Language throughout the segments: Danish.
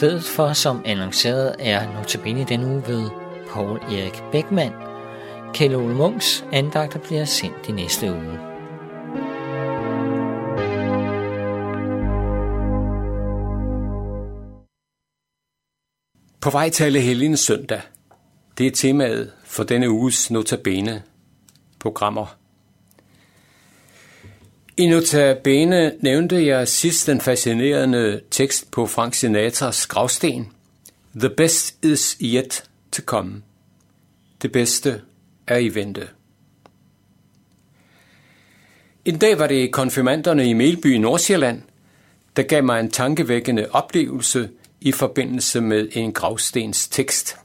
stedet for, som annonceret, er notabene denne uge ved Paul Erik Beckmann. Kjell Ole Munks andagter bliver sendt i næste uge. På vej til alle søndag. Det er temaet for denne uges notabene programmer. I notabene nævnte jeg sidst den fascinerende tekst på Frank Sinatras gravsten. The best is yet to come. Det bedste er i vente. En dag var det konfirmanderne i Melby i Nordsjælland, der gav mig en tankevækkende oplevelse i forbindelse med en gravstens tekst.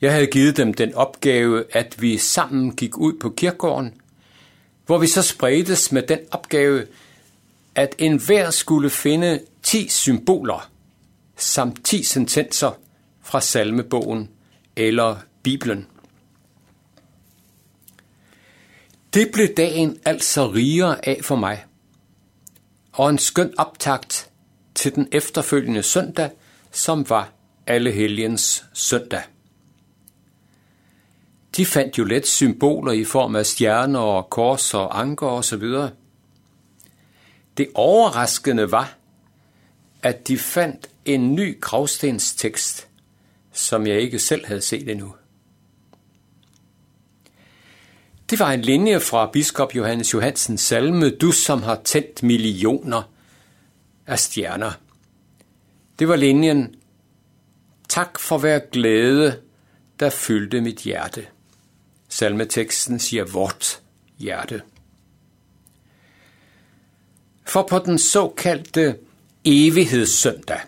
Jeg havde givet dem den opgave, at vi sammen gik ud på kirkegården hvor vi så spredtes med den opgave, at enhver skulle finde 10 symboler samt 10 sentenser fra salmebogen eller Bibelen. Det blev dagen altså rigere af for mig, og en skøn optakt til den efterfølgende søndag, som var alle helgens søndag. De fandt jo let symboler i form af stjerner og kors og anker og så videre. Det overraskende var, at de fandt en ny gravstenstekst, som jeg ikke selv havde set endnu. Det var en linje fra biskop Johannes Johansens salme, Du som har tændt millioner af stjerner. Det var linjen, Tak for hver glæde, der fyldte mit hjerte. Salmeteksten siger vort hjerte. For på den såkaldte evighedssøndag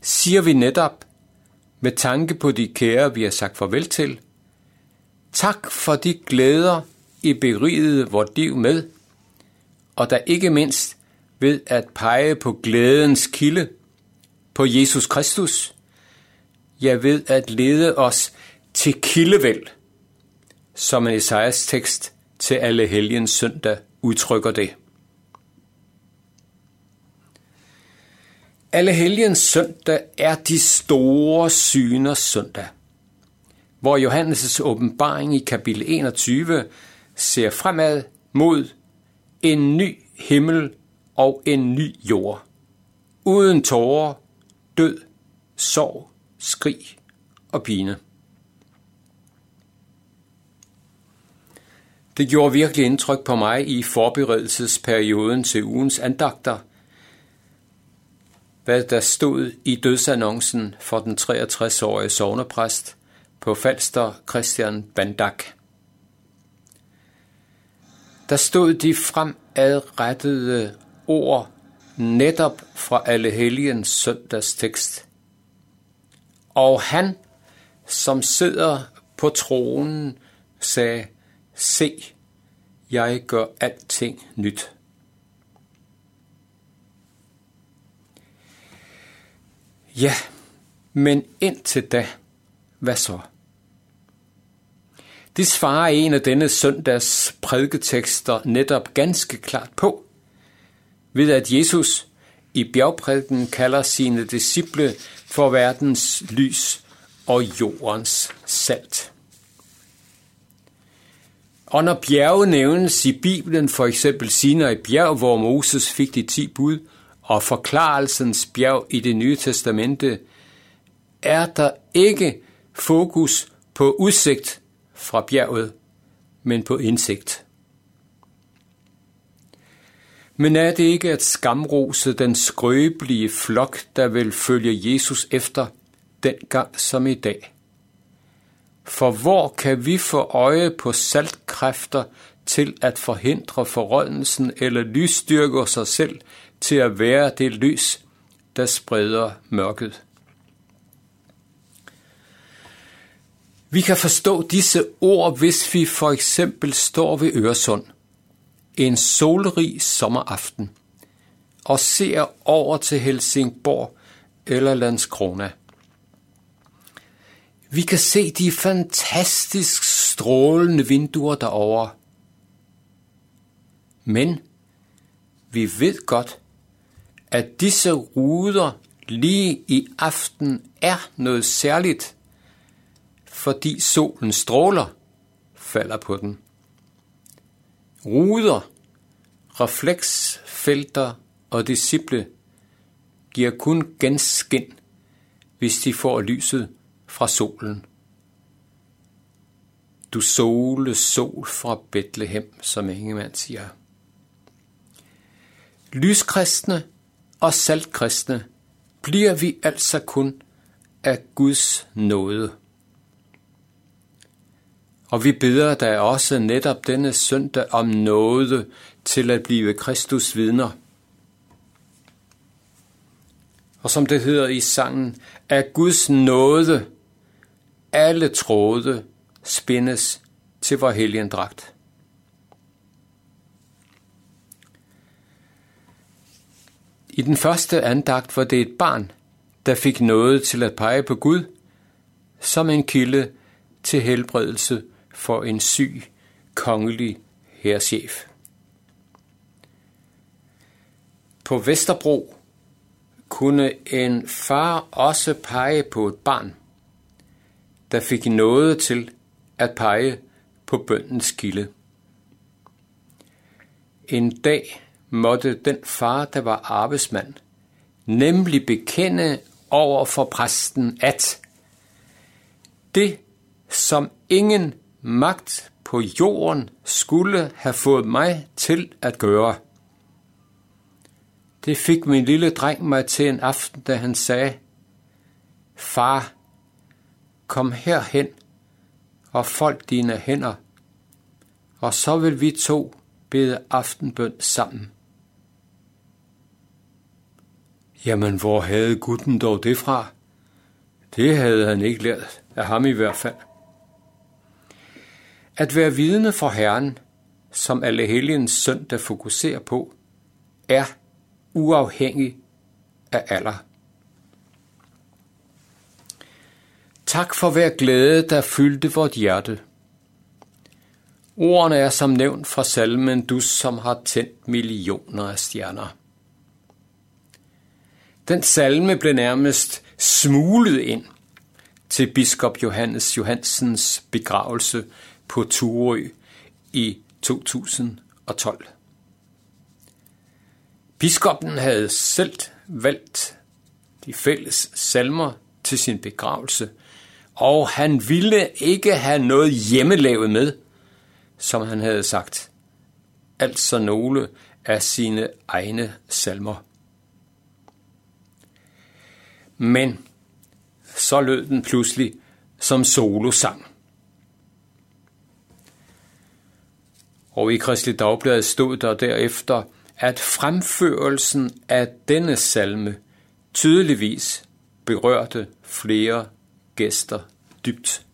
siger vi netop, med tanke på de kære, vi har sagt farvel til, tak for de glæder, I berigede vort liv med, og der ikke mindst ved at pege på glædens kilde, på Jesus Kristus, jeg ved at lede os til kildevæld, som en Esajas tekst til alle helgens søndag udtrykker det. Alle helgens søndag er de store syner søndag, hvor Johannes' åbenbaring i kapitel 21 ser fremad mod en ny himmel og en ny jord, uden tårer, død, sorg, skrig og pine. Det gjorde virkelig indtryk på mig i forberedelsesperioden til ugens andagter, hvad der stod i dødsannoncen for den 63-årige sovnepræst på Falster Christian Bandak. Der stod de fremadrettede ord netop fra alle helgens søndagstekst. Og han, som sidder på tronen, sagde, Se, jeg gør alting nyt. Ja, men indtil da, hvad så? Det svarer en af denne søndags prædiketekster netop ganske klart på, ved at Jesus i bjergprædiken kalder sine disciple for verdens lys og jordens salt. Og når bjerge nævnes i Bibelen, for eksempel Sinai bjerg, hvor Moses fik de ti bud, og forklarelsens bjerg i det nye testamente, er der ikke fokus på udsigt fra bjerget, men på indsigt. Men er det ikke at skamrose den skrøbelige flok, der vil følge Jesus efter, dengang som i dag? For hvor kan vi få øje på salt kræfter til at forhindre forrådnelsen eller lysstyrker sig selv til at være det lys, der spreder mørket? Vi kan forstå disse ord, hvis vi for eksempel står ved Øresund en solrig sommeraften og ser over til Helsingborg eller Landskrona. Vi kan se de fantastisk strålende vinduer derovre. Men vi ved godt, at disse ruder lige i aften er noget særligt, fordi solen stråler falder på den. Ruder, refleksfelter og disciple giver kun genskin, hvis de får lyset fra solen. Du sole sol fra Bethlehem, som Ingemann siger. Lyskristne og saltkristne bliver vi altså kun af Guds nåde. Og vi beder da også netop denne søndag om nåde til at blive Kristus vidner. Og som det hedder i sangen, er Guds nåde alle tråde spændes til vor helgendragt. I den første andagt var det et barn, der fik noget til at pege på Gud, som en kilde til helbredelse for en syg, kongelig herrchef. På Vesterbro kunne en far også pege på et barn, der fik noget til at pege på bøndens kilde. En dag måtte den far, der var arbejdsmand, nemlig bekende over for præsten, at det, som ingen magt på jorden skulle have fået mig til at gøre, det fik min lille dreng mig til en aften, da han sagde, Far, kom herhen og fold dine hænder, og så vil vi to bede aftenbøn sammen. Jamen, hvor havde gutten dog det fra? Det havde han ikke lært, af ham i hvert fald. At være vidne for Herren, som alle helgens søndag fokuserer på, er uafhængig af alder. Tak for hver glæde, der fyldte vort hjerte. Ordene er som nævnt fra salmen, du som har tændt millioner af stjerner. Den salme blev nærmest smuglet ind til biskop Johannes Johansens begravelse på Turø i 2012. Biskoppen havde selv valgt de fælles salmer til sin begravelse, og han ville ikke have noget hjemmelavet med, som han havde sagt. Altså nogle af sine egne salmer. Men så lød den pludselig som solosang. Og i Kristelig Dagblad stod der derefter, at fremførelsen af denne salme tydeligvis berørte flere gæster dybt.